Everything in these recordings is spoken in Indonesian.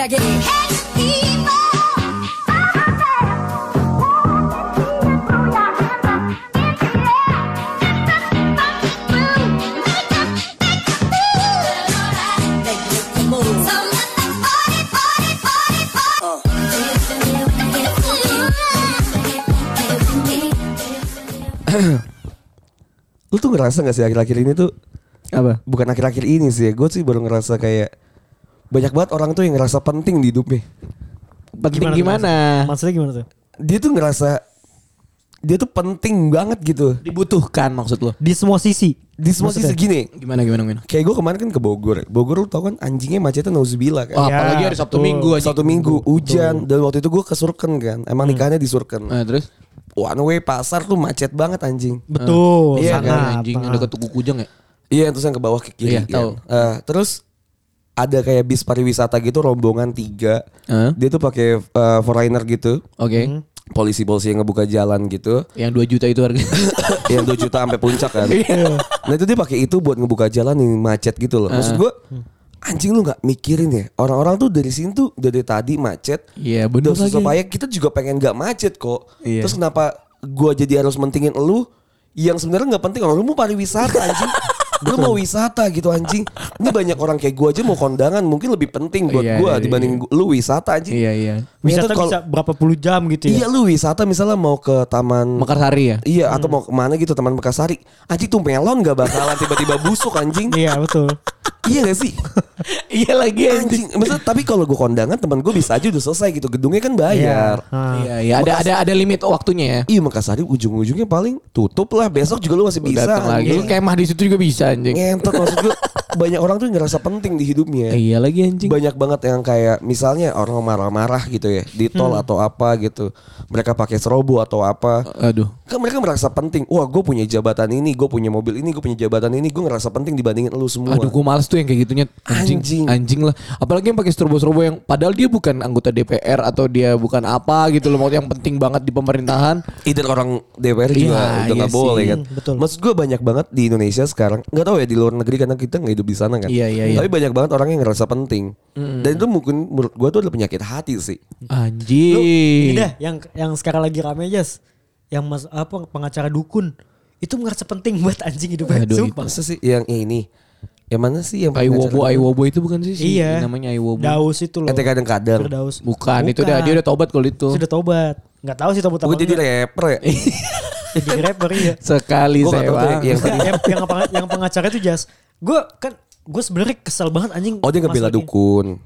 차게 lu tuh ngerasa gak sih akhir-akhir ini tuh? Apa? Bukan akhir-akhir ini sih gue sih baru ngerasa kayak banyak banget orang tuh yang ngerasa penting di hidupnya. Penting gimana? Maksudnya gimana tuh? Dia tuh ngerasa dia tuh penting banget gitu Dibutuhkan maksud lo? Di semua sisi. di semua sisi gini. Gimana gimana gimana? Kayak gue kemarin kan ke Bogor. Bogor lu tau kan anjingnya macetnya nauzubillah kan. Oh, Ya, apalagi hari Sabtu betul. Minggu aja. Satu minggu hujan dan waktu itu gue ke Surken kan. Emang nikahnya di Surken. Nah, terus? One way pasar tuh macet banget anjing. Betul. Iya, sangat. anjing yang dekat Tugu Kujang ya? Iya terus yang ke bawah ke kiri. Iya, kan. tahu. Eh, terus ada kayak bis pariwisata gitu rombongan tiga. Hah? Dia tuh pakai eh, foreigner gitu. Oke. Polisi-polisi yang ngebuka jalan gitu. Yang 2 juta itu harga. yang 2 juta sampai puncak kan. nah itu dia pakai itu buat ngebuka jalan yang macet gitu loh. Maksud gue anjing lu nggak mikirin ya orang-orang tuh dari sini tuh dari tadi macet. Iya, bener Terus lagi. supaya kita juga pengen nggak macet kok. Iya. Terus kenapa gua jadi harus mentingin lu yang sebenarnya nggak penting orang lu mau pariwisata anjing. lu mau wisata gitu anjing. Ini banyak orang kayak gua aja mau kondangan mungkin lebih penting buat Iya, gua iya, dibanding gua- lu wisata anjing. iya iya. Wisata kalau- bisa berapa puluh jam gitu Iya ya. lu wisata misalnya mau ke taman Mekarsari ya? Iya atau mau ke mana gitu teman Mekarsari Anjing tuh melon gak bakalan tiba-tiba busuk anjing Iya betul. Iya gak sih? Iya lagi Anjing. Maksudnya tapi kalau gue kondangan teman gue bisa aja udah selesai gitu. Gedungnya kan bayar. Ah. Iya iya. Ada ada ada limit waktunya ya. Iya Mekarsari ujung-ujungnya paling tutup lah. Besok juga lu masih bisa Datang lagi. Lu kemah di situ juga bisa anjing. Ngentot maksud gue Banyak orang tuh ngerasa penting di hidupnya Iya lagi anjing. banyak banget yang kayak misalnya orang marah-marah gitu ya di tol Hmm. atau apa gitu mereka pakai serobo atau apa Aduh. kan mereka merasa penting wah gue punya jabatan ini gue punya mobil ini gue punya jabatan ini gue ngerasa penting dibandingin lu semua Aduh gue males tuh yang kayak gitunya anjing, Anjing. anjing lah apalagi yang pakai strobo-strobo yang padahal dia bukan anggota DPR atau dia bukan apa gitu loh maksudnya yang penting banget di pemerintahan Either orang DPR juga Iya, udah iya nggak boleh kan. betul. Maksud gue banyak banget di Indonesia sekarang. nggak tahu ya di luar negeri karena kita nggak hidup di sana kan. Iya, iya, iya. Tapi banyak banget orang yang ngerasa penting. Dan itu mungkin menurut gue tuh adalah penyakit hati sih. anjing Lu, ini dah yang yang sekarang lagi rame Jas. Yang mas apa pengacara dukun. Itu ngerasa penting buat anjing hidupnya. Aduh, Sumpah. Masa sih yang ini? Yang mana sih yang Aiwobo pengacara- Aiwobo itu bukan sih si Iya. namanya Aiwobo Daus itu loh. Ente kadang-kadang. Firdaus. bukan, itu udah dia udah tobat kalau itu Sudah tobat. Nggak tahu sih tobat apa Gue jadi enggak. rapper ya. Jadi rapper iya. sekali Gua tuh sewa yang- yang Enggak, yang pengacara itu Jas. Gue kan gue sebenarnya kesel banget anjing. Oh dia ngebela dukun.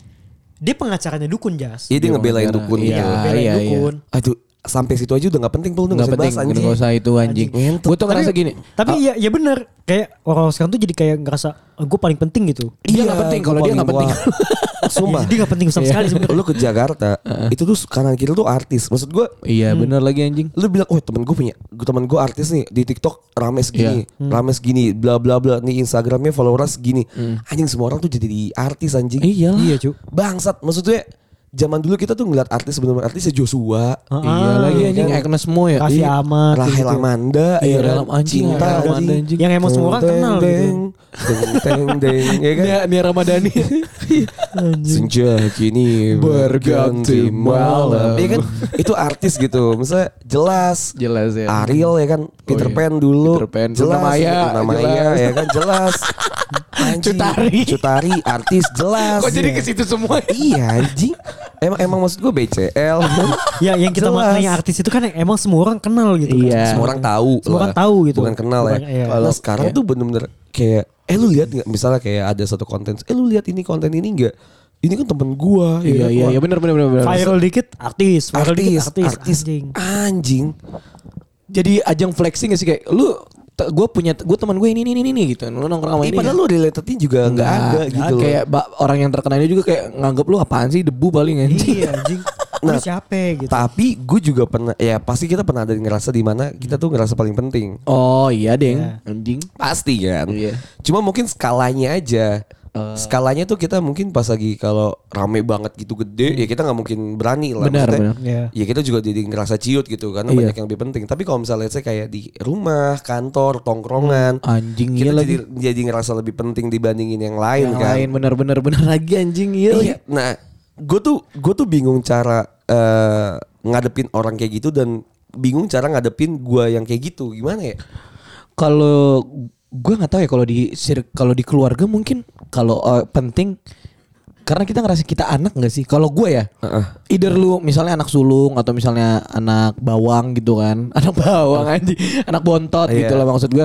Dia pengacaranya dukun Jas. Iya dia ngebelain dukun Iya, gitu. Iya, iya. dukun. Aduh sampai situ aja udah nggak penting pul. Nggak penting usah bahas anjing. nggak usah itu anjing. Ngentot. gue tuh ngerasa gini Tapi ya ya bener. Kayak orang sekarang tuh jadi kayak ngerasa gue paling penting gitu. Dia nggak penting, kalau dia nggak penting. Sumpah. Dia nggak penting sama sekali sebenarnya. lu ke Jakarta itu tuh kanan kiri tuh artis. Maksud gue iya bener lagi anjing. lu bilang oh temen gue punya gue temen gue artis nih di TikTok rame segini rame segini bla bla bla nih Instagramnya followers segini. Anjing semua orang tuh jadi di artis anjing. Iya Iya cu. bangsat maksudnya zaman dulu kita tuh ngeliat artis benar benar artis ya Joshua iya lagi anjing Agnes Mo ya Raffi Iya. Ahmad. Rahel gitu. Amanda Iya, ya kan? Rahel anjing, cinta Amanda, anjing. anjing. Yang emang semua orang kenal teng, gitu. teng teng teng ya kan Nia, Nia Ramadhani Senja kini berganti malam. Iya kan itu artis gitu. Misalnya jelas jelas ya Ariel ya kan Peter iya. Pan dulu Peter Pan. jelas Luna Maya, Luna Maya jelas. ya kan jelas Anjing. Cutari. Cutari artis jelas kok jadi Iya. ke situ semua iya anjing emang emang maksud gue BCL Ya yang kita Jelas. maknanya artis itu kan yang emang semua orang kenal gitu kan. Iya. semua orang tahu Semua lah. orang tahu gitu. bukan kenal Bukan- ya iya. kalau sekarang tuh bener-bener kayak eh lu lihat nggak misalnya kayak ada satu konten eh lu lihat ini konten ini enggak ini kan temen gua ya iya kan? iya iya bener bener bener bener. Viral dikit artis, viral dikit artis artis, artis anjing. anjing jadi ajang flexing gak sih kayak lu gue punya gue teman gue ini ini ini ini gitu lu nongkrong sama Ih, ini padahal lu relatednya juga nggak ada gitu kayak orang yang terkenal ini juga kayak nganggep lu apaan sih debu paling anjing Iya anjing. Nah, siapa gitu. Tapi gue juga pernah ya pasti kita pernah ada ngerasa di mana kita tuh ngerasa paling penting. oh iya deng Iya. anjing Pasti kan. Iya. Cuma mungkin skalanya aja. Skalanya tuh kita mungkin pas lagi kalau rame banget gitu gede ya kita nggak mungkin berani lah. Benar, Maksudnya, benar. Iya. Ya kita juga jadi ngerasa ciut gitu karena Iya. banyak yang lebih penting. Tapi kalau misalnya saya kayak di rumah, kantor, tongkrongan, anjing kita iya lagi jadi jadi ngerasa lebih penting dibandingin yang lain yang kan. lain bener bener lagi anjing iya. Iya. Nah, gue tuh gue tuh bingung cara eh, ngadepin orang kayak gitu dan bingung cara ngadepin gue yang kayak gitu gimana ya Kalau gue nggak tahu ya kalau di kalau di keluarga mungkin kalau eh, penting karena kita ngerasa kita anak nggak sih? Kalau gue ya, Heeh. either lu misalnya anak sulung atau misalnya anak bawang gitu kan, anak bawang aja, anak bontot Iya. gitu lah maksud gue.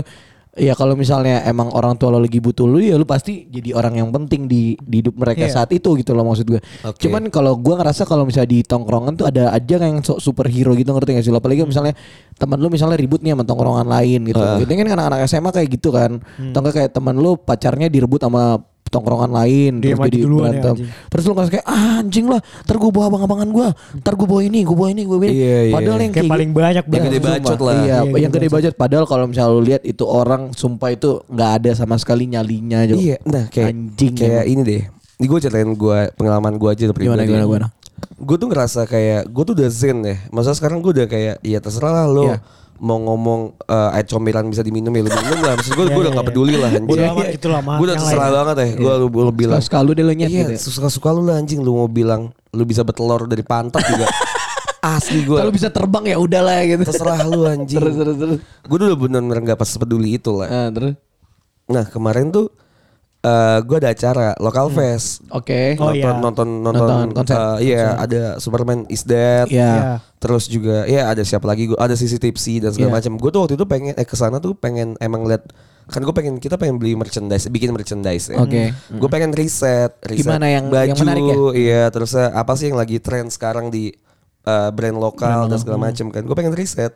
Ya kalau misalnya emang orang tua lo lagi butuh lu ya lu pasti jadi orang yang penting di, di hidup mereka Iya. saat itu gitu loh maksud gue. Oke. Cuman kalau gue ngerasa kalau misalnya di tongkrongan tuh ada aja yang so- superhero gitu ngerti gak sih lo? Apalagi misalnya teman lu misalnya ribut nih sama tongkrongan lain gitu. Itu kan anak-anak SMA kayak gitu kan. Atau enggak kayak teman lu pacarnya direbut sama tongkrongan lain Dia terus jadi ya, berantem. anjing. Terus lu ngerasa kayak ah, anjing lah, ntar gue bawa abang-abangan gue, ntar gue bawa ini, gue bawa ini, gue bawa ini. Iya, iya. Padahal yang Kayak kayak paling banyak Yang gede banget. bacot lah. Iya, Iya, yang gede gede budget. Padahal kalau misalnya lu lihat itu orang sumpah itu nggak ada sama sekali nyalinya. Jo. iya nah kayak Anjing kayak ini deh ini gue ceritain gue pengalaman gue aja Gimana pribadi gimana gimana? gue tuh ngerasa kayak gue tuh udah zen ya masa sekarang gue udah kayak ya terserah lah lo Iya. Mau ngomong eh, air comberan bisa diminum ya lu minum lah maksud gue Iya, gue udah iya, gak iya. peduli lah anjing amat gitu lah, gue udah terserah lain. banget ya gue lu, lu bilang Suka lu deh lu nyet iya gitu. ya. suka suka lu lah anjing lu mau bilang lu bisa betelor dari pantat juga asli gue Kalau bisa terbang ya udahlah gitu. terserah lu anjing terus terus terus. gue udah bener-bener gak pas peduli itu lah Nah, terus. nah kemarin tuh eh gue ada acara local fest Oke. Oh, nonton, iya. nonton nonton Nonton konser. eh, iya ada Superman is Dead Iya. Iya. terus juga ya ada siapa lagi gue ada sisi tipsy dan segala Iya. macam gue tuh waktu itu pengen eh ke sana tuh pengen emang lihat kan gue pengen kita pengen beli merchandise bikin merchandise ya Oke. gue pengen riset riset Gimana yang- baju yang menarik ya? iya terus eh, apa sih yang lagi tren sekarang di eh, brand lokal dan segala macam kan gue pengen riset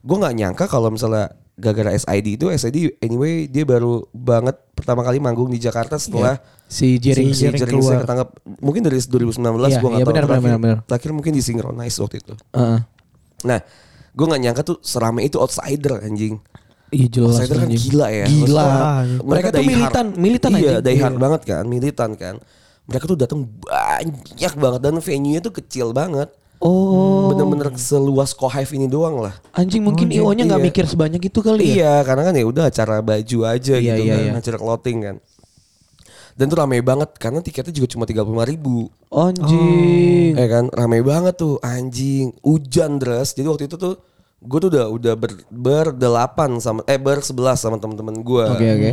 gue nggak nyangka kalau misalnya gara-gara SID itu SID anyway dia baru banget pertama kali manggung di Jakarta setelah Si Jering. si Jering Jering keluar. ketangkap mungkin dari 2019 Iya, gue nggak iya, tahu benar, terakhir, benar, benar. terakhir mungkin di Synchronize waktu itu Heeh. nah gue nggak nyangka tuh serame itu outsider anjing Iya jelas. outsider kan anjing. gila ya Gila. Maksudnya, Mereka tuh die hard. militan, militan iya anjing. die hard Iya. banget kan militan kan mereka tuh datang banyak banget dan venue nya tuh kecil banget Oh. bener-bener seluas Kohive ini doang lah Anjing mungkin IO-nya nggak Iya. mikir sebanyak itu kali ya. Iya, karena kan ya udah acara baju aja Iya, gitu iya, kan, iya. acara clothing kan. Dan tuh rame banget karena tiketnya juga cuma tiga ribu. Anjing. Eh kan, rame banget tuh anjing. Hujan deras. Jadi waktu itu tuh gue tuh udah udah ber, berdelapan sama eh bersebelas sama teman-teman gue. Oke oke.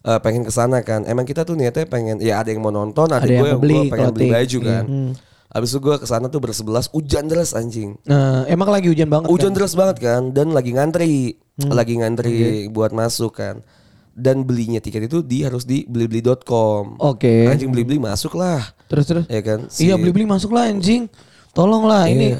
Eh, pengen ke sana kan. Emang kita tuh niatnya pengen ya ada yang mau nonton, ada, Ada yang gue beli pengen beli clothing. baju kan. Iya. Abis itu gue ke sana tuh bersebelas, hujan deras anjing. Nah, emang lagi hujan banget. Hujan kan? deras banget kan dan lagi ngantri, Hmm. lagi ngantri buat masuk kan. Dan belinya tiket itu di harus di blibli.com. Oke. Anjing beli-beli masuk lah. Terus terus. Ya kan? Iya beli-beli masuk lah anjing. Tolong lah ini.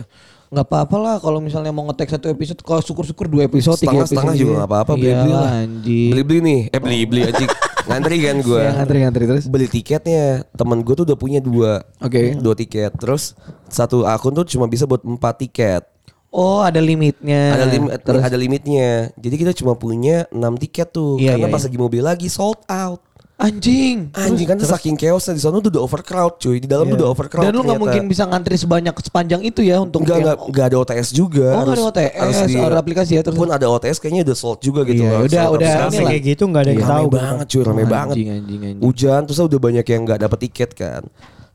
Nggak apa-apa lah kalau misalnya mau ngetek satu episode kalau syukur-syukur dua episode tiga episode setengah-setengah juga gak apa-apa beli-beli Iyalah, lah. anjing Beli-beli nih, eh beli-beli anjing. ngantri kan gue. Iya, ngantri-ngantri terus Beli tiketnya, temen gue tuh udah punya dua. Oke. Dua tiket. Terus satu akun tuh cuma bisa buat empat tiket. oh ada limitnya ada limit terus ada limitnya. Jadi kita cuma punya 6 tiket tuh. Iya, Karena iya, pas iya. lagi mau beli lagi sold out. Anjing Anjing kan saking chaosnya di sana tuh udah overcrowd cuy. Di dalam tuh udah overcrowd. dan lu nggak mungkin bisa ngantri sebanyak sepanjang itu ya untuk Enggak, enggak, enggak ada OTS juga. Oh, nggak ada OTS, ada aplikasi ya, terus- Pun ada OTS kayaknya udah sold juga gitu Iya, loh. udah- Sold udah inilah. kayak gitu nggak ada yang Rame tahu. banget cuy, rame Oh, banget. anjing, anjing, anjing. Hujan terus udah banyak yang nggak dapat tiket kan.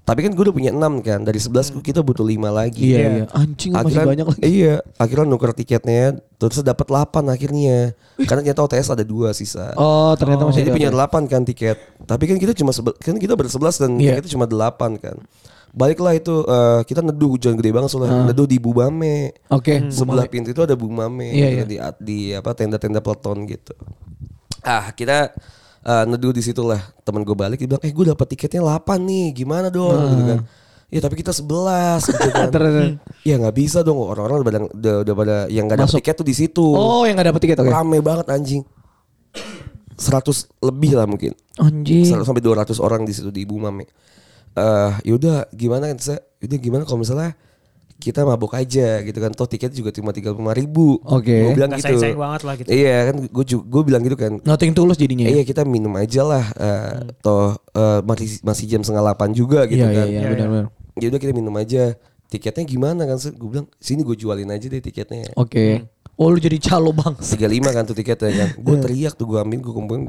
Tapi kan gue udah punya 6 kan. Dari 11 kita butuh 5 lagi. iya Iya. iya anjing masih Akhirnya, banyak lagi Iya, akhirnya nuker tiketnya terus dapat 8 akhirnya. Karena ternyata OTS ada dua sisa. oh ternyata masih Jadi ada punya. 8 kan tiket. Tapi kan kita cuma kan kita bersebelas dan Iya. kita cuma 8 kan. Baliklah itu eh, kita neduh hujan gede banget soalnya. Neduh di Bumame. oke Sebelah pintu itu ada Bumame Iya, gitu, di di apa tenda-tenda peleton gitu. Ah, kita eh, neduh di situ lah. Temen gue balik dia bilang, "Eh, gue dapat tiketnya 8 nih. Gimana dong?" gitu kan. Ya tapi kita 11 gitu kan. Ya nggak bisa dong orang-orang udah pada udah, udah pada yang nggak dapat Masuk. tiket tuh di situ. oh yang nggak dapet tiket oke Rame banget anjing. 100 lebih lah mungkin. anjing 100 sampai 200 orang di situ di Ibu Mame. Eh yaudah gimana kan saya yaudah gimana kalau misalnya kita mabuk aja gitu kan. Toh tiket juga cuma tiga ribu. Oke. gue bilang Nggak gitu. sayang-sayang banget lah gitu. iya kan gue gue bilang gitu kan. Nothing tulus jadinya ya? Iya kita minum aja lah eh, toh eh, masih masih jam setengah delapan juga gitu iya kan iya iya Iya, benar-benar. Ya udah kita minum aja. Tiketnya gimana kan gue bilang sini gue jualin aja deh tiketnya. Oke. Oh lu jadi calo bang. 35 kan tuh tiketnya kan. Gue teriak tuh gue ambil gue kumpulin.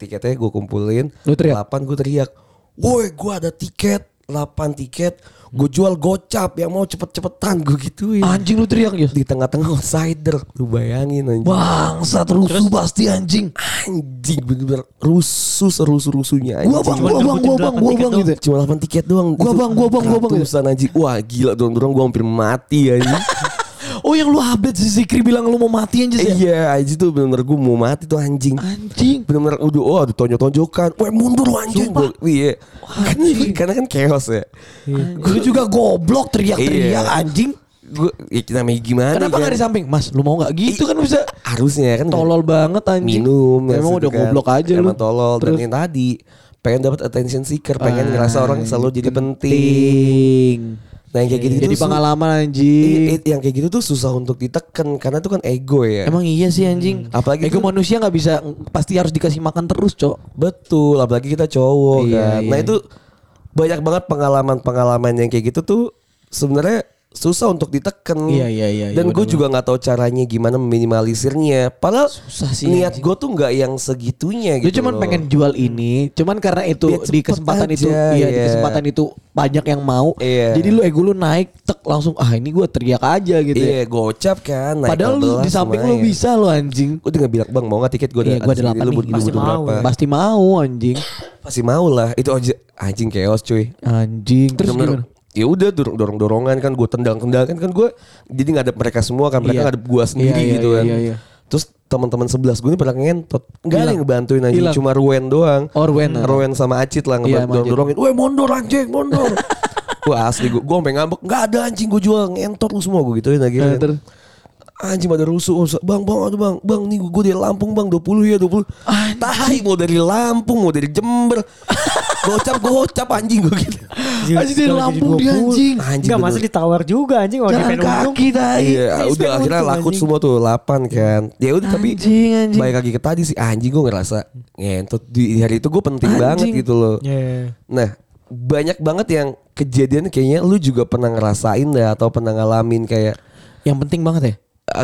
Tiketnya gue kumpulin. Lu teriak? 8 gue teriak woi gue ada tiket 8 tiket, gue jual gocap yang mau cepet-cepetan gue gituin. Anjing lu teriak ya. Di tengah-tengah outsider, lu bayangin anjing. Bangsat rusuh pasti anjing. Anjing bener-bener rusuh serusuh-rusuhnya anjing. Gua bang, Cuma gua bang, gua bang, gua bang gitu. Cuma 8 tiket doang. Gua bang, gua bang, gua bang, gitu. Ratusan anjing. Wah gila dorong-dorong gue hampir mati anjing. Oh yang lu update si Zikri bilang lu mau mati anjing ya? Iya anjing tuh bener-bener gue mau mati tuh anjing. Anjing. Bener-bener udah oh ada tonjok-tonjokan. Weh mundur lu anjing. Gua, iya. Kan, karena kan chaos ya. Lu juga goblok teriak-teriak Iya. anjing. Gue ya, namanya gimana Kenapa kan? gak di samping? Mas, lu mau gak gitu kan bisa Harusnya kan tolol banget anjing. minum Emang maksudnya udah kan. goblok aja lu. Emang tolol dan Terus? yang tadi pengen dapat attention seeker, pengen ngerasa orang selalu jadi penting. penting. Nah yang kayak gitu Jadi tuh su- pengalaman Iya, anjing. iya, yang kayak gitu tuh susah untuk ditekan karena itu kan ego ya. Emang iya sih anjing. Apalagi ego tuh- manusia nggak bisa pasti harus dikasih makan terus, Cok. Betul, apalagi kita cowok Iya, kan. Nah iya. itu banyak banget pengalaman-pengalaman yang kayak gitu tuh sebenarnya susah untuk diteken. Iya, iya, iya, Dan iya, gue juga nggak tahu caranya gimana meminimalisirnya. Padahal Susah sih, niat gue tuh nggak yang segitunya Dia gitu. cuman loh. pengen jual ini, cuman karena itu Biar di kesempatan itu, aja, iya di iya. kesempatan itu banyak yang mau. Iya. Jadi lu ego lu naik, tek langsung ah ini gue teriak aja gitu. ya. Iya, gocap kan. naik Padahal lu 14 di samping lu bisa lo anjing. Gue tinggal bilang bang mau nggak tiket gue Iya, gua ada delapan lu nih, butuh pasti mau. berapa? Pasti mau anjing. Pasti mau lah. Itu aja anjing chaos cuy. Anjing. Terus gimana? Ya udah dorong dorong dorongan kan gue tendang tendang kan kan gue jadi nggak ada mereka semua kan Iya. mereka ngadep gue sendiri Iya, iya, gitu iya, kan iya, iya. terus teman-teman sebelas gue ini pada ngentot nggak ada yang ngebantuin aja Hilang. cuma Ruwen doang Oh, Ruwen. Ruwen sama Acit lah Iya, ngebantu Acit. dorongin weh mondor anjing mondor Wah asli gue gue ngambek nggak ada anjing gue jual ngentot lu semua gue gituin lagi kan. terus? Anjing pada rusuh. Bang bang aduh bang Bang nih gue dari Lampung bang 20 ya 20 Tahi mau dari Lampung Mau dari Jember Gocap gocap anjing gue gitu Anjing dari Lampung dia anjing. Anjing Enggak masa ditawar juga anjing kalau Jalan kaki tai. Iya, udah akhirnya laku anjing. semua tuh 8 kan. Ya udah tapi Anjing, anjing. balik lagi ke tadi sih anjing gue ngerasa ngentot di hari itu gue penting Anjing. banget gitu loh. Iya. Nah, banyak banget yang kejadian kayaknya lu juga pernah ngerasain dah atau pernah ngalamin kayak Yang penting banget ya.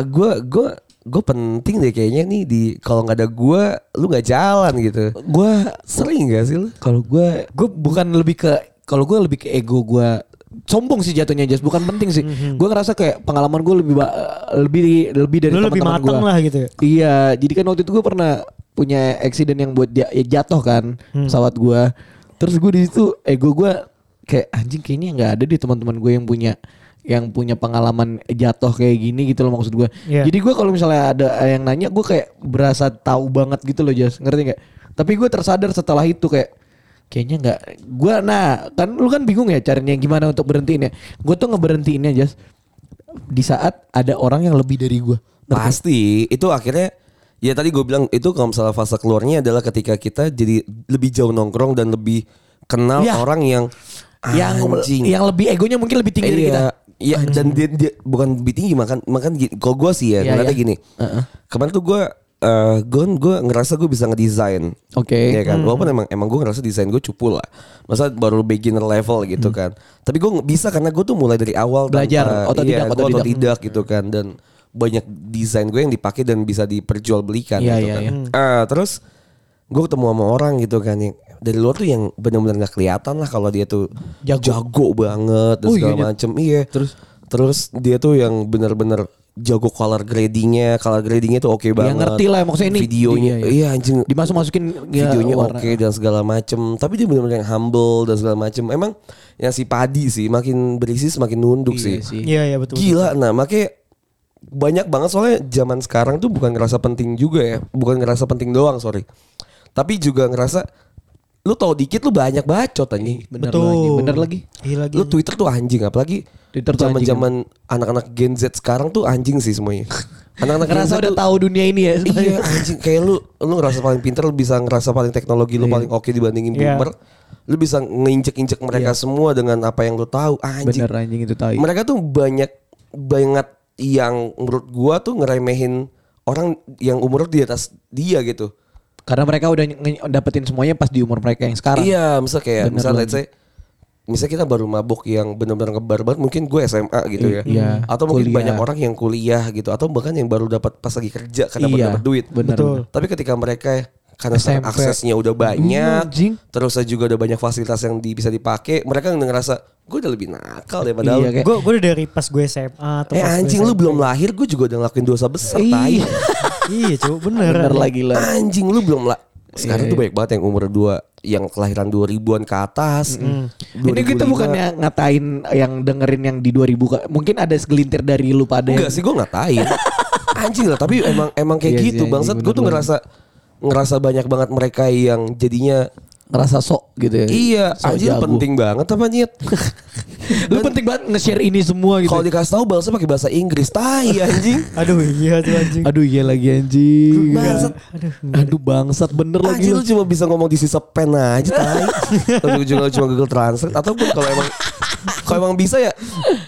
gue gue gue penting deh kayaknya nih di kalau nggak ada gue lu nggak jalan gitu. Gue Sering gak sih lu? kalau gue gue bukan lebih ke kalau gue lebih ke ego gue sombong sih jatuhnya Jas bukan penting sih. Gue ngerasa kayak pengalaman gue lebih lebih lebih dari teman-teman matang gua. lah gitu ya. iya jadi kan waktu itu gue pernah punya accident yang buat dia ya jatuh kan pesawat gue terus gue di situ ego gue kayak anjing kayaknya nggak ada di teman-teman gue yang punya yang punya pengalaman jatuh kayak gini gitu loh maksud gue Iya. jadi gue kalau misalnya ada yang nanya gue kayak berasa tahu banget gitu loh Jas ngerti nggak? Tapi gue tersadar setelah itu kayak kayaknya nggak gue nah kan lu kan bingung ya caranya gimana untuk berhentiin ya gue tuh ngeberhentiinnya Jas di saat ada orang yang lebih dari gue Pasti itu akhirnya ya tadi gue bilang itu kalau misalnya fase keluarnya adalah ketika kita jadi lebih jauh nongkrong dan lebih kenal Iya. orang yang yang anjing. yang lebih egonya mungkin lebih tinggi dari kita Iya, iya dan dia, dia bukan lebih tinggi makan makan. Kalau gue sih ya, ngeliatnya iya. gini. Heeh. Kemarin tuh gue eh gue gue ngerasa gue bisa ngedesain. Oke. Iya kan, walaupun emang emang gue ngerasa desain gue cupu lah. Masa baru beginner level gitu kan. Tapi gue bisa karena gue tuh mulai dari awal Hmm. Belajar, tanpa- otodidak, iya, gue otodidak. otodidak gitu kan dan banyak desain gue yang dipakai dan bisa diperjualbelikan Iya, gitu iya, kan. iya. Ah, terus gue ketemu sama orang gitu kan yang dari luar tuh yang benar-benar nggak kelihatan lah kalau dia tuh Jago. jago, banget dan Oh, segala iya, iya. macem iya Terus? terus dia tuh yang benar-benar jago color gradingnya color gradingnya tuh oke banget ngerti lah, maksudnya ini- videonya iya, iya. iya anjing dimasuk masukin videonya oke dan segala macem tapi dia benar-benar yang humble dan segala macem emang yang si padi sih makin berisi semakin nunduk Iya sih. sih. Iya iya betul. gila nah makanya banyak banget soalnya zaman sekarang tuh bukan ngerasa penting juga ya bukan ngerasa penting doang sorry tapi juga ngerasa lu tahu dikit lu banyak bacot anjing bener Betul. lagi bener lagi Iya lagi. lu Twitter tuh anjing apalagi Twitter tuh zaman anjing. zaman anak-anak Gen Z sekarang tuh anjing sih semuanya anak-anak ngerasa udah tahu dunia ini ya Iya anjing kayak lu lu ngerasa paling pinter lu bisa ngerasa paling teknologi lu paling oke dibandingin Iya. boomer. Lu bisa nginjek-injek mereka semua dengan apa yang lu tahu. Anjing. bener anjing itu tai Mereka tuh banyak banget yang menurut gua tuh ngeremehin orang yang umur di atas dia gitu. Karena mereka udah dapetin semuanya pas di umur mereka yang sekarang Iya, misal kayak Bener misal let's say Misal kita baru mabuk yang benar-benar ngebar banget mungkin gue SMA gitu ya. Iya, Atau mungkin kuliah. banyak orang yang kuliah gitu atau bahkan yang baru dapat pas lagi kerja karena Iya, dapat duit. bener, Betul. bener. Tapi ketika mereka karena SMP. aksesnya udah Iya, banyak, anjing. terus juga udah banyak fasilitas yang di- bisa dipakai, mereka udah ngerasa gue udah lebih nakal daripada lu. Iya, kayak- Gue gue udah dari pas gue SMA atau Eh pas gue anjing lu belum lahir gue juga udah ngelakuin dosa besar tai. Iya. Iya cuy bener. Bener lagi lah. Anjing lu belum lah. Sekarang Iya, tuh banyak banget yang umur 2 yang kelahiran 2000-an ke atas. Ini kita 2005. bukannya ngatain yang dengerin yang di 2000 Kak. Mungkin ada segelintir dari lu pada Enggak yang- sih gue ngatain. Anjing lah tapi emang emang kayak Iya gitu anjing, bangsat. Gue bener tuh banget. ngerasa ngerasa banyak banget mereka yang jadinya ngerasa sok gitu ya. iya Sok anjing jago. penting banget apa nyet. Lu penting banget nge-share ini semua gitu. Kalau dikasih tahu balesnya pakai bahasa Inggris, tai anjing. Aduh iya tuh anjing. Aduh iya lagi anjing. Bangsat. Aduh. Aduh bangsat bener lagi Anjing lu. cuma bisa ngomong di sisa pen aja tai. Tapi ujungnya cuma Google Translate ataupun kalau emang kalau emang bisa ya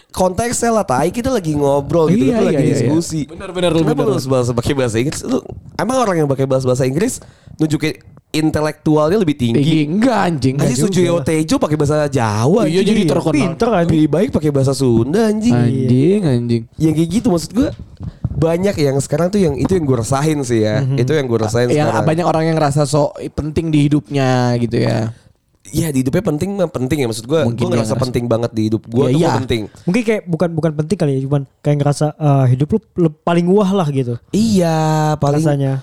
konteksnya lah tai kita lagi ngobrol gitu Iya, kita iya, lagi iya, diskusi. iya. Bener, bener, lu Kenapa bener. lu harus bahasa pakai bahasa Inggris? Lu emang orang yang pakai bahasa bahasa Inggris nunjukin intelektualnya lebih tinggi. Tinggi enggak anjing. Anjing enggak Sujoyo juga. Tejo pakai bahasa Jawa. Iya, anjing. jadi terkenal. Pinter anjing. Lebih baik pakai bahasa Sunda anjing. Anjing anjing. Yang kayak gitu maksud gue banyak yang sekarang tuh yang itu yang gue rasain sih ya. Itu yang gue rasain Yang sekarang. banyak orang yang ngerasa sok penting di hidupnya gitu ya. Iya di hidupnya penting mah penting ya maksud gue. Mungkin Gue ngerasa ngerasa. penting banget di hidup gue Iya, tuh iya. gua penting. Mungkin kayak bukan bukan penting kali ya, cuman kayak ngerasa eh, hidup lu le- paling wah lah gitu. Iya paling Rasanya.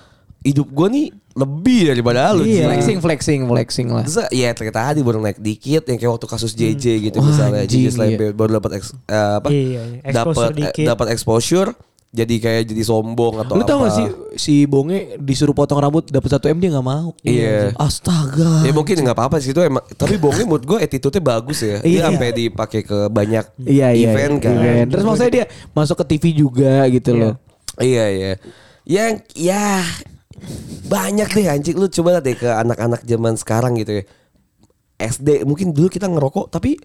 hidup gue nih lebih daripada lu. Iya. Flexing flexing flexing lah. Terus ya ternyata tadi baru naik dikit yang kayak waktu kasus JJ gitu Wah, misalnya JJ Slambe iya. baru dapat eks- eh, apa Iya, iya. Exposure dapat eh, dapat exposure jadi kayak jadi sombong atau Lu apa. tau gak sih si Bonge disuruh potong rambut dapat 1 M dia nggak mau. Iya. Astaga. Ya mungkin nggak apa-apa sih itu emang tapi Bonge menurut gue attitude-nya bagus ya. Dia Iya. sampai dipakai ke banyak Iya iya. event kan. event. Terus maksudnya dia masuk ke TV juga gitu loh. Iya iya. Yang ya banyak deh anjing lu coba deh ke anak-anak zaman sekarang gitu ya. SD mungkin dulu kita ngerokok tapi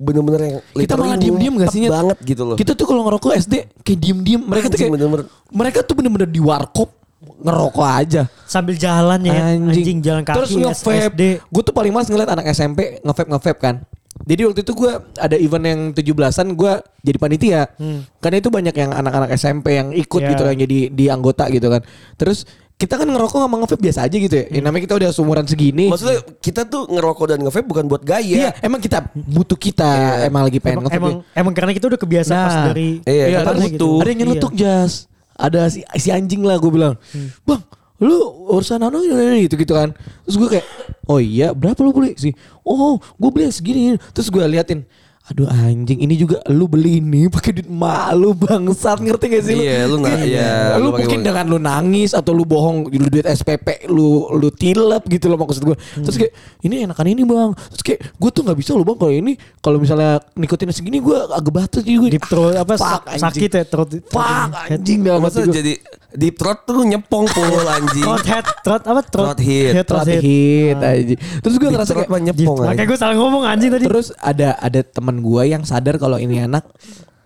bener-bener yang Kita malah diem-diem gak sih banget gitu loh. Kita tuh kalau ngerokok SD kayak diem-diem. Mereka tuh Anjing, kayak bener-bener. mereka tuh bener-bener di warkop ngerokok aja. Sambil jalan ya, anjing, jalan kaki Terus nge-vape. SD. Gue tuh paling males ngeliat anak SMP nge-vape nge-vape kan. Jadi waktu itu gue ada event yang 17-an gue jadi panitia. Karena itu banyak yang anak-anak SMP yang ikut Ya. gitu kan jadi di anggota gitu kan. Terus kita kan ngerokok sama nge-vape biasa aja gitu ya. Ya, namanya kita udah seumuran segini. Maksudnya kita tuh ngerokok dan nge-vape bukan buat gaya. Iya, emang kita butuh kita emang lagi pengen Emang, nge-vape. emang, emang karena kita udah kebiasa pas Nah, dari iya, Iya, kita ada, butuh. ada yang nyelutuk jas. Ada si, si anjing lah gue bilang. Bang, lu urusan anu ini gitu gitu kan. Terus gue kayak, oh iya berapa lu beli sih? Oh, gue beli segini. Terus gue liatin. Aduh anjing ini juga lu beli ini pakai duit emak lu bangsat ngerti gak sih lu? Iya, lu Kayak, iya, lu, lu mungkin dengan lu nangis atau lu bohong lu duit SPP lu lu tilep gitu loh maksud gue. Terus kayak ini enakan ini bang. Terus kayak gue tuh nggak bisa loh bang kalau ini kalau misalnya nikotin segini gue agak batu juga. deep throat apa Fuck, sak- anjing. sakit ya throat Fuck anjing dalam hati gue. jadi deep throat tuh nyepong pul anjing. throat head throat apa throat, Throat hit. head, Throat throat hit anjing. Terus gue ngerasa kayak mah nyepong Makanya anjing. gue salah ngomong anjing tadi. Terus ada ada teman gue yang sadar kalau ini anak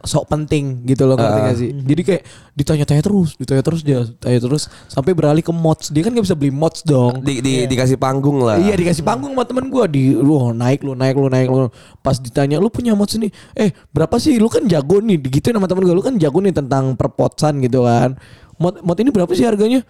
sok penting gitu loh ngerti Ah. gak sih? Jadi kayak ditanya-tanya terus, ditanya terus dia, tanya terus sampai beralih ke mods. Dia kan gak bisa beli mods dong. Di, di, dikasih panggung lah. Iya dikasih panggung sama temen gue di lu naik lu naik lu naik lu pas ditanya lu punya mods ini eh berapa sih lu kan jago nih digituin sama temen gue lu kan jago nih tentang perpotsan gitu kan mod mod ini berapa sih harganya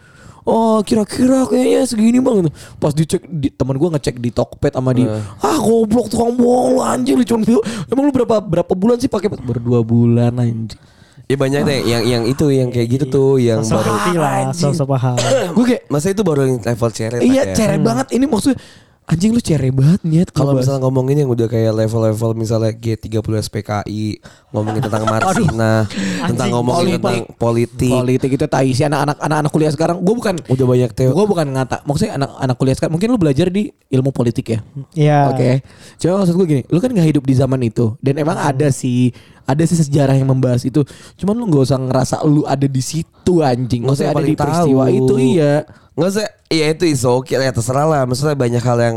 Oh kira-kira kayaknya segini bang Pas dicek di, Temen gue ngecek di Tokped sama di Ah goblok tukang bohong lu anjing lu cuma Emang lu berapa berapa bulan sih pakai? Baru dua bulan anjing. Ya banyak deh yang yang itu yang kayak gitu tuh yang sosok baru ngerti lah, sosok paham. Gue kayak Masa itu baru yang level ceret Iya ya? cere banget. Ini maksudnya Anjing lu cere banget nyet Kalau misalnya ngomongin yang udah kayak level-level misalnya G30 SPKI, ngomongin tentang Marsina, tentang ngomongin politik. tentang politik, politik itu tai si anak-anak anak-anak kuliah sekarang. Gue bukan udah banyak teo. gue bukan ngata maksudnya anak-anak kuliah sekarang. Mungkin lu belajar di ilmu politik ya? Iya. oke. Cuma maksud gue gini lu kan nggak hidup di zaman itu. Dan emang ada sih ada sih sejarah yang membahas itu cuman lu nggak usah ngerasa lu ada di situ anjing maksudnya ada paling di peristiwa tahu. itu iya Nggak usah, ya itu is oke ya terserah lah. Maksudnya banyak hal yang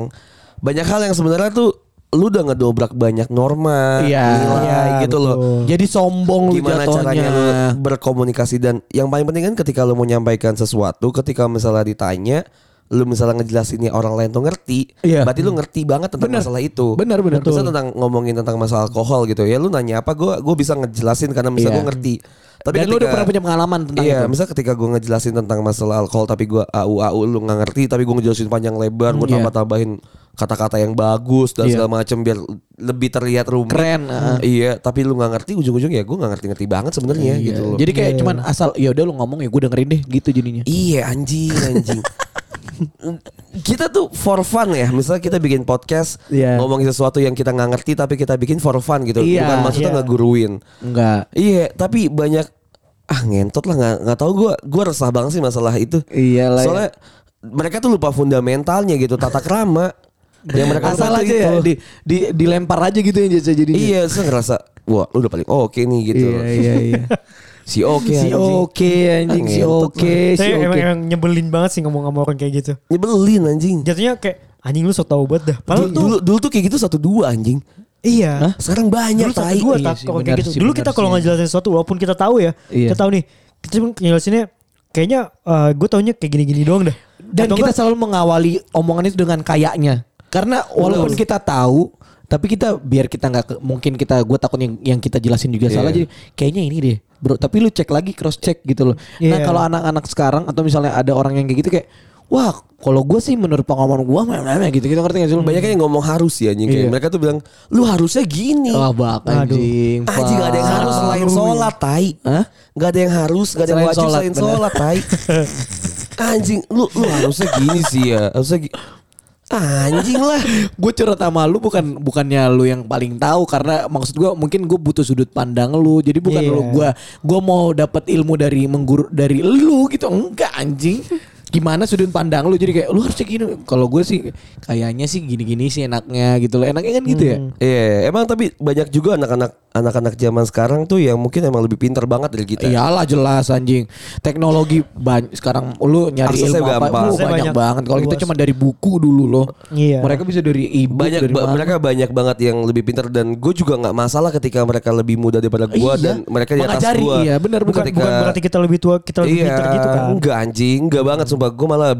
banyak hal yang sebenarnya tuh lu udah ngedobrak banyak norma, Iya, nilai iya, gitu loh. jadi sombong lu Gimana jatuhnya caranya lu berkomunikasi dan yang paling penting kan ketika lu mau menyampaikan sesuatu, ketika misalnya ditanya, lu misalnya ngejelasinnya orang lain tuh ngerti, Iya. berarti lu ngerti banget tentang Bener. masalah itu. Benar, benar. Misalnya tentang ngomongin tentang masalah alkohol gitu ya, lu nanya apa, gue gue bisa ngejelasin karena misalnya Iya. gue ngerti. Tapi Dan lu udah pernah punya pengalaman tentang iya, itu. misalnya ketika gue ngejelasin tentang masalah alkohol tapi gue au au lu nggak ngerti, tapi gue ngejelasin panjang lebar, gue Iya. tambah tambahin kata-kata yang bagus dan Iya. segala macam biar lebih terlihat rumit. Keren, heeh. Iya, tapi lu nggak ngerti ujung-ujung ya gue nggak ngerti-ngerti banget sebenarnya Iya. gitu loh. Jadi kayak cuman asal ya udah lu ngomong ya gue dengerin deh gitu jadinya. Iya anjing anjing. kita tuh for fun ya. Misalnya kita bikin podcast Iya. ngomongin sesuatu yang kita nggak ngerti tapi kita bikin for fun gitu. Iya. Bukan maksudnya nggak guruin. Enggak. Iya, tapi banyak ah ngentot lah nggak nggak tahu gue gue resah banget sih masalah itu. Iya lah. Soalnya mereka tuh lupa fundamentalnya gitu tata krama. yang mereka asal aja ya di, di dilempar aja gitu yang jadinya. jadinya. Iya, saya ngerasa wah lu udah paling oke nih gitu. Iya iya iya. Si oke si oke anjing si oke si Tapi emang, oke. emang nyebelin banget sih ngomong sama orang kayak gitu. Nyebelin anjing. Jatuhnya kayak anjing lu sok tau banget dah. Dulu, Padahal tuh dulu, dulu tuh kayak gitu satu dua anjing. iya. Sekarang banyak Dulu satu tai. dua Iya tak sih, kalau benar kayak gitu. sih, Dulu kita kalau ngejelasin sesuatu walaupun kita tahu ya. Iya. Kita tahu nih. Kita cuma ngejelasinnya kayaknya gue taunya kayak gini-gini doang dah. Dan Atau kita enggak, selalu mengawali omongan itu dengan kayaknya. Karena walaupun kita tahu tapi kita biar kita nggak mungkin kita gue takut yang, yang kita jelasin juga salah Iya. jadi kayaknya ini deh bro tapi lu cek lagi cross check gitu loh nah Iya. kalau anak-anak sekarang atau misalnya ada orang yang kayak gitu kayak wah kalau gue sih menurut pengalaman gue memang gitu gitu ngerti gak sih lu Banyak yang ngomong harus ya anjing kayak Iya. mereka tuh bilang lu harusnya gini. Wah bak anjing Anjing gak ada yang harus selain sholat tai. Hah? Gak ada yang harus, gak ada yang wajib sholat, selain sholat tai. Anjing lu lu harusnya gini sih ya. Harusnya gi- Anjing lah. gue curhat sama lu bukan bukannya lu yang paling tahu karena maksud gue mungkin gue butuh sudut pandang lu jadi bukan Iya. lu gue gue mau dapat ilmu dari mengguru dari lu gitu enggak anjing gimana sudut pandang lu jadi kayak lu harusnya gini kalau gue sih kayaknya sih gini-gini sih enaknya gitu loh enaknya kan gitu ya Iya, emang tapi banyak juga anak-anak anak-anak zaman sekarang tuh yang mungkin emang lebih pintar banget dari kita. Iyalah jelas anjing teknologi banyak sekarang lu nyari Aksesnya ilmu apa gampang. Aksesnya banyak, banyak. banget kalau kita cuma dari buku dulu loh Iya. mereka bisa dari ibu banyak dari ba- mana. mereka banyak banget yang lebih pintar dan gue juga nggak masalah ketika mereka lebih muda daripada gue Iya, dan mereka di atas gue. iya, benar, bukan, Ketika- bukan berarti kita lebih tua, kita lebih iya, pintar gitu kan. Enggak anjing, enggak banget sumpah. Gue malah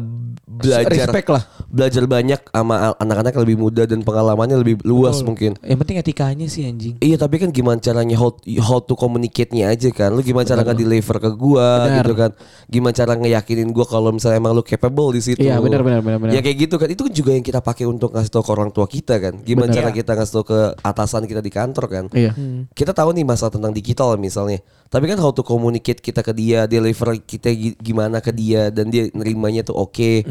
belajar Respect lah. Belajar banyak sama anak-anak yang lebih muda dan pengalamannya lebih luas mungkin. yang penting etikanya sih anjing Iya tapi kan gimana caranya how, how to communicate-nya aja kan Lu gimana cara nge-deliver ke gua Benar. gitu kan Gimana cara ngeyakinin gua kalau misalnya emang lu capable di situ Iya, benar, benar, benar, benar. Ya kayak gitu kan Itu kan juga yang kita pakai untuk ngasih tahu ke orang tua kita kan Gimana Benar. cara kita ngasih tahu ke atasan kita di kantor kan Iya. Kita tahu nih masalah tentang digital misalnya Tapi kan how to communicate kita ke dia Deliver kita gi- gimana ke dia Dan dia nerimanya tuh oke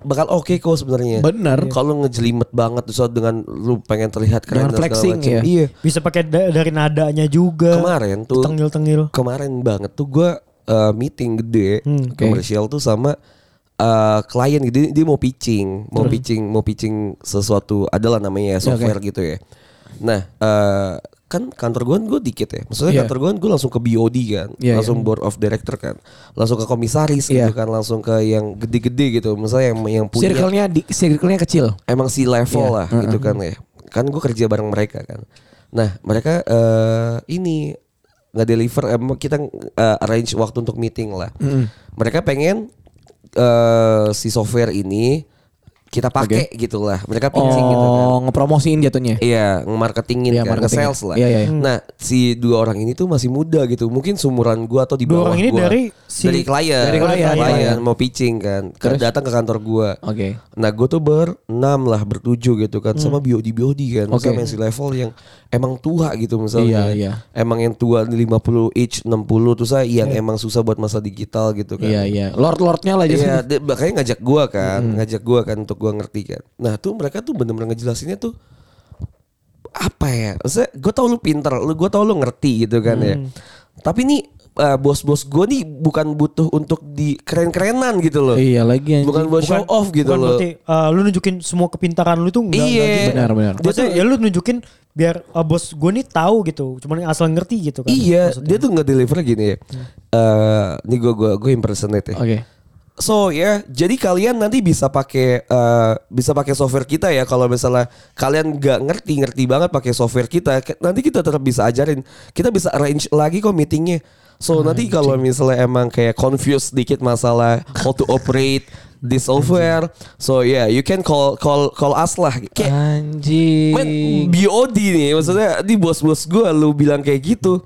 Bakal oke kok sebenarnya Benar. Kalau ngejelimet banget Terus dengan lu pengen terlihat keren Dengan flexing, ya. Iya Bisa pakai da- dari nadanya juga. kemarin tuh Tengil-tengil. kemarin banget tuh gue meeting gede Hmm, oke. komersial tuh sama eh, klien gitu dia, dia mau pitching mau pitching mau pitching sesuatu adalah namanya ya, software gitu ya nah eh, kan kantor gue gue dikit ya. Maksudnya Iya. kantor gue gue langsung ke BOD kan. Iya, langsung board of director kan. Langsung ke komisaris gitu Iya. kan. Langsung ke yang gede-gede gitu. Misalnya yang yang punya Circle-nya di circle-nya kecil. emang si level Iya. lah gitu kan ya. Kan gue kerja bareng mereka kan. Nah mereka eh ini nggak deliver emang kita eh, arrange waktu untuk meeting lah. Mereka pengen eh si software ini kita pakai gitu lah mereka pitching gitu kan Oh, ngepromosiin jatuhnya. Iya, nge-marketingin Iya, kan, marketing. nge-sales lah. Iya, iya. Nah, si dua orang ini tuh masih muda gitu. Mungkin seumuran gua atau di Dua bawah orang ini gua. dari si- dari klien, Dari klien, klien. mau pitching kan. Ke- datang ke kantor gua. Oke. Nah, gue tuh berenam lah, bertujuh gitu kan, sama biodi biodi kan, Oke. sama yang si level yang emang tua gitu misalnya. Iya, iya. Emang yang tua 50 each 60 tuh saya yang emang susah buat masa digital gitu kan. Iya, iya. Lord-lordnya lah Iya, jadi. dia makanya ngajak gua kan, ngajak gua kan untuk gua ngerti kan. Nah tuh mereka tuh bener-bener ngejelasinnya tuh apa ya? Maksudnya gue tau lu pinter, lu gue tau lu ngerti gitu kan ya. Tapi nih eh, bos-bos gue nih bukan butuh untuk di keren-kerenan gitu loh. Iya lagi anjing. Bukan buat show off gitu bukan loh. berarti uh, lu nunjukin semua kepintaran lu tuh enggak, Iya. gitu. Benar, benar. Maksudnya ya lu nunjukin biar uh, bos gue nih tahu gitu. Cuman asal ngerti gitu kan. Iya, maksudnya. dia tuh nggak deliver gini ya. Eh, nih gue gue gue impersonate ya. Oke. So ya, jadi kalian nanti bisa pakai eh, bisa pakai software kita ya. Kalau misalnya kalian nggak ngerti ngerti banget pakai software kita, nanti kita tetap bisa ajarin. Kita bisa arrange lagi kok meetingnya. So nanti kalau misalnya emang kayak confused dikit masalah how to operate this software, so yeah you can call call call us lah. Kayak Anjing. BOD nih maksudnya di bos-bos gue lu bilang kayak gitu.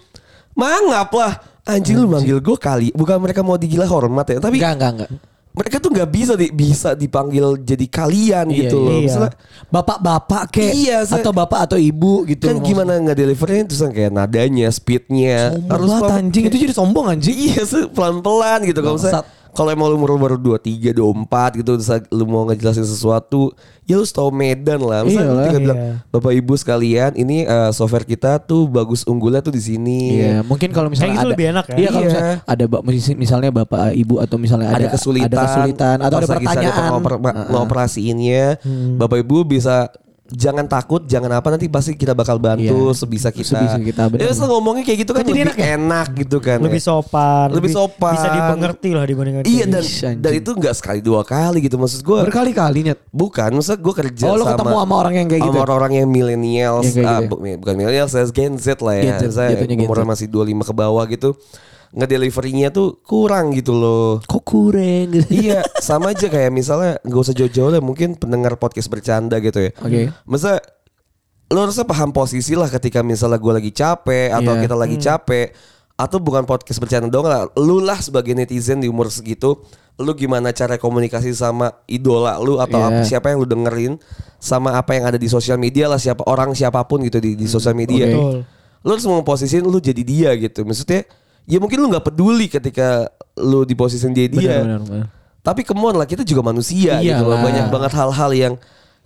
Mangap lah. Anjing lu manggil gue kali. Bukan mereka mau digila hormat ya, tapi Enggak, enggak, enggak. mereka tuh nggak bisa di, bisa dipanggil jadi kalian Iya, gitu loh. iya. Misalnya, Bapak-bapak kek Iya, saya- atau bapak atau ibu gitu. kan gimana nggak delivernya terus kan kayak nadanya, speednya Harus banget pelan- anjing itu jadi sombong anjing. Iya sih pelan-pelan gitu kalau misalnya Bangsat. Kalau emang lu umur baru 23, 24 gitu terus lu mau ngejelasin sesuatu ya lu tau Medan lah. Misalnya lu Iyalah, tinggal bilang iya. Bapak Ibu sekalian ini eh, software kita tuh bagus unggulnya tuh di sini. Iya, mungkin kalau misalnya Kayak ada lebih enak ya? Iya, kalau Iya. misalnya ada misalnya bapak ibu atau misalnya ada ada, kesulitan, ada kesulitan atau ada pertanyaan. ngoper- ma- ngoperasiinnya, Bapak Ibu bisa jangan takut, jangan apa nanti pasti kita bakal bantu Iya. sebisa kita. Sebisa kita, benar. Ya ngomongnya kayak gitu kan, Kan jadi lebih enak ya? enak gitu kan. lebih ya. sopan, Lebih sopan. bisa dimengerti lah dibandingkan Iya dan anjing. dan itu nggak sekali dua kali gitu maksud gue. Berkali-kali nyet. Bukan, maksud gue kerja Oh, lo sama ketemu sama orang yang kayak gitu? Sama orang-orang yang kayak ah, gitu bu- bukan millennials, ya, Gen Z lah ya. Gen Z, Saya umurnya masih 25 ke bawah gitu. Ngedeliverynya tuh kurang gitu loh. Kok kurang gitu. iya, sama aja kayak misalnya nggak usah jauh-jauh lah mungkin pendengar podcast bercanda gitu ya. Oke. Masa lo harusnya paham posisi lah ketika misalnya gue lagi capek atau Iya. kita lagi capek atau bukan podcast bercanda dong lah. Lu lah sebagai netizen di umur segitu, lu gimana cara komunikasi sama idola lu atau Iya. apa, siapa yang lu dengerin sama apa yang ada di sosial media lah siapa orang siapa pun gitu di, di sosial media. Betul. Lu harus mau posisiin lu jadi dia gitu. Maksudnya ya mungkin lu nggak peduli ketika lu di posisiin dia dia. Benar, benar, benar. Tapi come on lah kita juga manusia gitu loh. Iyalah. Banyak banget hal-hal yang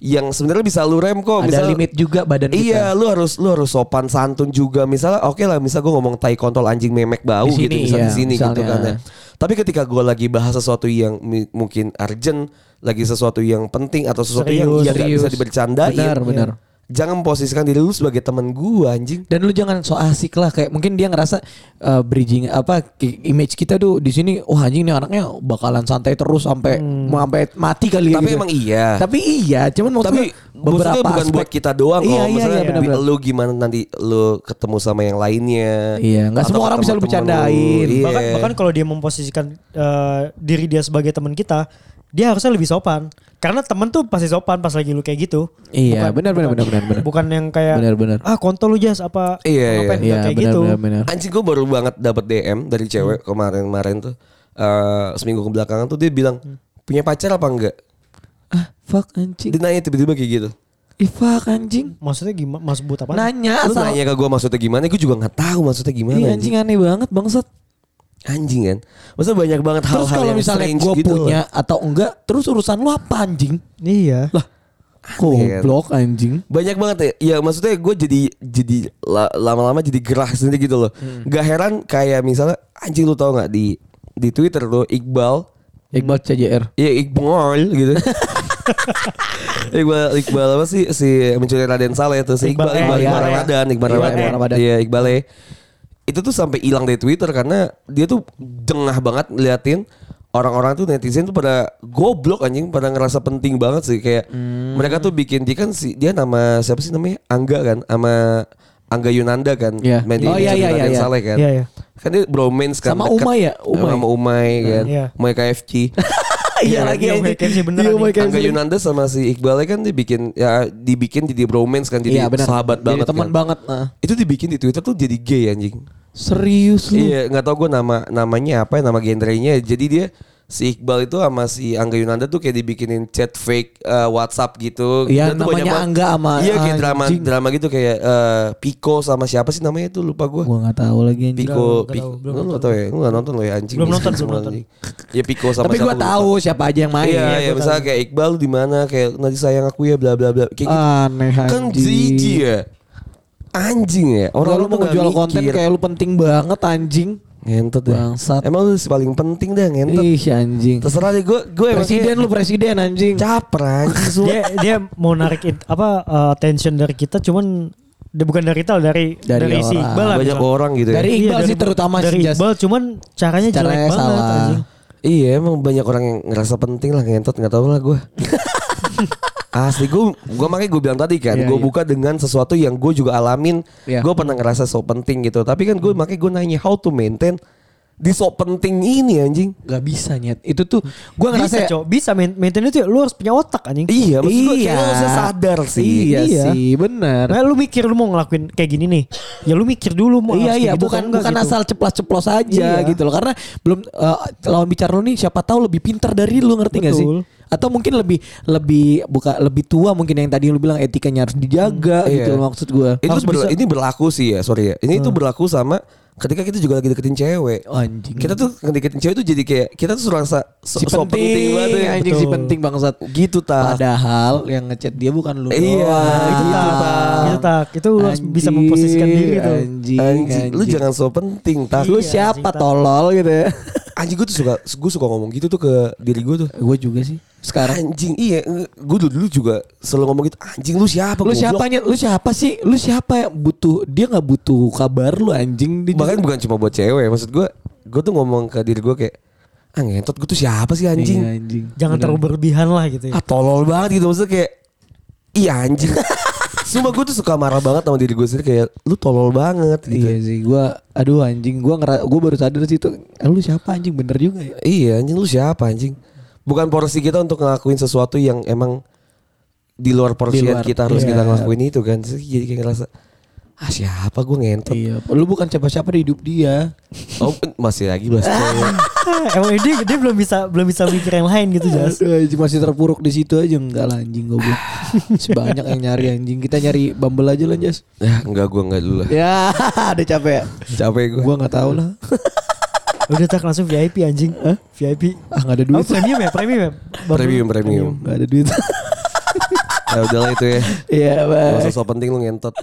yang sebenarnya bisa lu rem kok. Ada Misal- limit juga badan kita. Iya, lu harus lu harus sopan santun juga. Misalnya oke lah, misal gue ngomong tai kontol anjing memek bau Di gitu sini, misal iya, di sini gitu misalnya. kan ya. Tapi ketika gue lagi bahas sesuatu yang mungkin urgent, lagi sesuatu yang penting atau sesuatu yang Serius, yang nggak bisa serius. dibercandain. Benar, benar. Jangan memposisikan diri lu sebagai teman gue anjing. Dan lu jangan so asik lah kayak mungkin dia ngerasa uh, bridging apa image kita tuh di sini wah anjing nih anaknya bakalan santai terus sampai mau sampai mati kali ya Tapi gitu. emang iya. Tapi iya, cuman maksud Tapi beberapa bukan aspek buat kita doang Iya, kok. iya, Maksudnya iya, lu gimana nanti lu ketemu sama yang lainnya. Iya, nggak semua orang bisa lu bercandain. Iya. Bahkan bahkan kalau dia memposisikan eh, diri dia sebagai teman kita, dia harusnya lebih sopan. Karena temen tuh pasti sopan pas lagi lu kayak gitu. Iya, benar benar bukan- benar benar benar. Bukan yang kayak Benar, benar. ah kontol lu jas apa Iya, ngapain iya. nggak Iya, kayak benar gitu. benar benar. Anjing gue baru banget dapat DM dari cewek kemarin-kemarin tuh. eh seminggu kebelakangan tuh dia bilang punya pacar apa enggak? Ah, fuck anjing. Dia nanya tiba-tiba kayak gitu. Ih, fuck anjing. Maksudnya gimana? Mas sebut apa? Nanya Lu asal. nanya ke gue maksudnya gimana? Gue juga nggak tahu maksudnya gimana. Iya, anjing. anjing aneh banget bangsat. Anjing kan. Maksudnya banyak banget Terus hal-hal kalau yang misalnya strange gue gitu loh. punya atau enggak, terus urusan lu apa anjing? Iya. Lah, Aneh kan? goblok anjing. Banyak banget ya. Ya maksudnya gue jadi jadi la- lama-lama jadi gerah sendiri gitu loh. Hmm. Gak heran kayak misalnya anjing lu tau nggak di di Twitter tuh Iqbal Iqbal CJR. Iya Iqbal gitu. Iqbal Iqbal apa sih si mencuri Raden Saleh itu si Iqbal Iqbal, Iqbal, eh, Iqbal iya, Ramadan Iqbal Iya, Ramadan. Iqbal Ramadan. Iya Iqbal eh. Itu tuh sampai hilang dari Twitter karena dia tuh jengah banget liatin orang-orang tuh netizen tuh pada goblok anjing pada ngerasa penting banget sih kayak Hmm. mereka tuh bikin dia kan si dia nama siapa sih namanya Angga kan sama Angga Yunanda kan Iya. main di Oh, iya, iya, Raden iya. Saleh kan Iya, iya. kan dia bromance kan Sama. Umay ya? Umay. sama Umay kan Iya. Umay KFC Iya lagi iya. Mike Kenzie beneran Iya, nih. Mike Angga. Yunanda sama si Iqbalnya kan dibikin ya dibikin jadi bromance kan jadi benar. sahabat Jadi banget teman kan. banget. nah. Itu dibikin di Twitter tuh jadi gay anjing. Serius lu. Iya, nggak tau gue nama namanya apa ya nama genrenya. Jadi dia si Iqbal itu sama si Angga Yunanda tuh kayak dibikinin chat fake eh, WhatsApp gitu. Iya, Dan tuh namanya Angga sama Iya kayak drama anjing. drama gitu kayak eh, Pico sama siapa sih namanya itu lupa gue. Gua nggak tahu lagi anjing. Pico, Nggak tahu, Pico. belum Lu tahu ya? Lu nggak nonton lo ya anjing. Belum nonton, belum nonton. anjing. Ya Pico sama Tapi lupa. tahu siapa aja yang main. Iya, Iya, iya, gua misalnya kayak Iqbal di mana kayak nanti sayang aku ya bla bla bla kayak gitu. Aneh Kan anjing. jijik ya. Anjing ya. Orang lu mau jual konten kayak lu penting banget anjing. Ngentot ya. Bangsat. Emang lu paling penting dah ngentot. Ih anjing. Terserah deh gue gue Presiden lu presiden anjing. caper anjing semua. dia dia mau narik it- apa eh, attention dari kita cuman dia bukan dari kita dari Dari dari, si orang. Iqbal lah Banyak misalnya. orang gitu ya. Dari Iya, Iqbal sih terutama dari Jas. Iqbal cuman caranya Caranya jelek banget salah. anjing. Iya emang banyak orang yang ngerasa penting lah ngentot nggak tahu lah gue. Asli gue, gue makanya gue bilang tadi kan, Iya, gue iya. buka dengan sesuatu yang gue juga alamin. Iya. Gue pernah ngerasa so penting gitu. Tapi kan gue makanya gue nanya how to maintain di so penting ini anjing. Gak bisa nyet. Itu tuh gue Bisa ngerasa ya- cowok, bisa main- maintain itu ya, lu harus punya otak anjing. Iya, maksud gue Iya. lu harusnya sadar sih. Iya, Iya. sih, benar. Nah, lu mikir lu mau ngelakuin kayak gini nih. Ya lu mikir dulu mau Iya harus iya gitu bukan bukan gitu. asal ceplos-ceplos aja Iya. gitu loh karena belum eh, lawan bicara lu nih siapa tahu lebih pintar dari lu ngerti gak sih? Atau mungkin lebih lebih buka lebih tua mungkin yang tadi lu bilang etikanya harus dijaga Hmm, gitu iya. maksud gua. Itu berla- bisa- ini berlaku sih ya, sorry ya. Ini tuh berlaku sama ketika kita juga lagi deketin cewek. Oh, anjing. Kita tuh deketin cewek tuh jadi kayak kita tuh serasa so, si so penting, banget ya. anjing si Betul. penting bangsat. Gitu tak. Padahal yang ngechat dia bukan lu. Iya, doang. itu Itu tak, tak. itu tak. Itu lu harus bisa memposisikan diri tuh. Anjing, Anjing, lu anjing. jangan so penting tak. Lu Iya, siapa anjing, tak. tolol gitu ya? Anjing gue tuh suka gue suka ngomong gitu tuh ke diri gue tuh. gue juga sih. Sekarang Anjing iya gue dulu, dulu juga selalu ngomong gitu anjing lu siapa lu goblok?" siapanya lu siapa sih lu siapa yang butuh dia nggak butuh kabar lu anjing dia bahkan bukan cuma buat cewek maksud gue gue tuh ngomong ke diri gue kayak ah ngentot gue tuh siapa sih anjing Iya, anjing Jangan Bener. terlalu berlebihan lah gitu ya. ah tolol banget gitu maksudnya kayak iya anjing Sumpah gue tuh suka marah banget sama diri gue sendiri kayak lu tolol banget gitu. Iya sih, gua aduh anjing, gua ngera, gua baru sadar sih itu, eh, lu siapa anjing bener juga ya. Iya anjing lu siapa anjing? Bukan porsi kita untuk ngelakuin sesuatu yang emang di luar porsi Di luar, kita harus iya. kita ngelakuin itu kan. Jadi kayak ngerasa ah siapa gue ngentot. Iya, lu bukan siapa-siapa di hidup dia. Oh masih lagi bahas cewek. Ah, Emang dia dia belum bisa belum bisa mikir yang lain gitu Jas. Masih terpuruk di situ aja enggak lah anjing goblok. Banyak yang nyari anjing. Kita nyari Bumble aja lah, Jas. Ya enggak gue enggak dulu lah. Ya, ada capek. Capek gue. Gua nggak tahu lah. Udah tak langsung VIP anjing. VIP. Ah, nggak ada Oh, duit. premium ya, premium ya. Bumble. Premium premium. Nggak ada duit. Ya udahlah itu ya. Iya, Gak Bang. usah penting lu ngentot.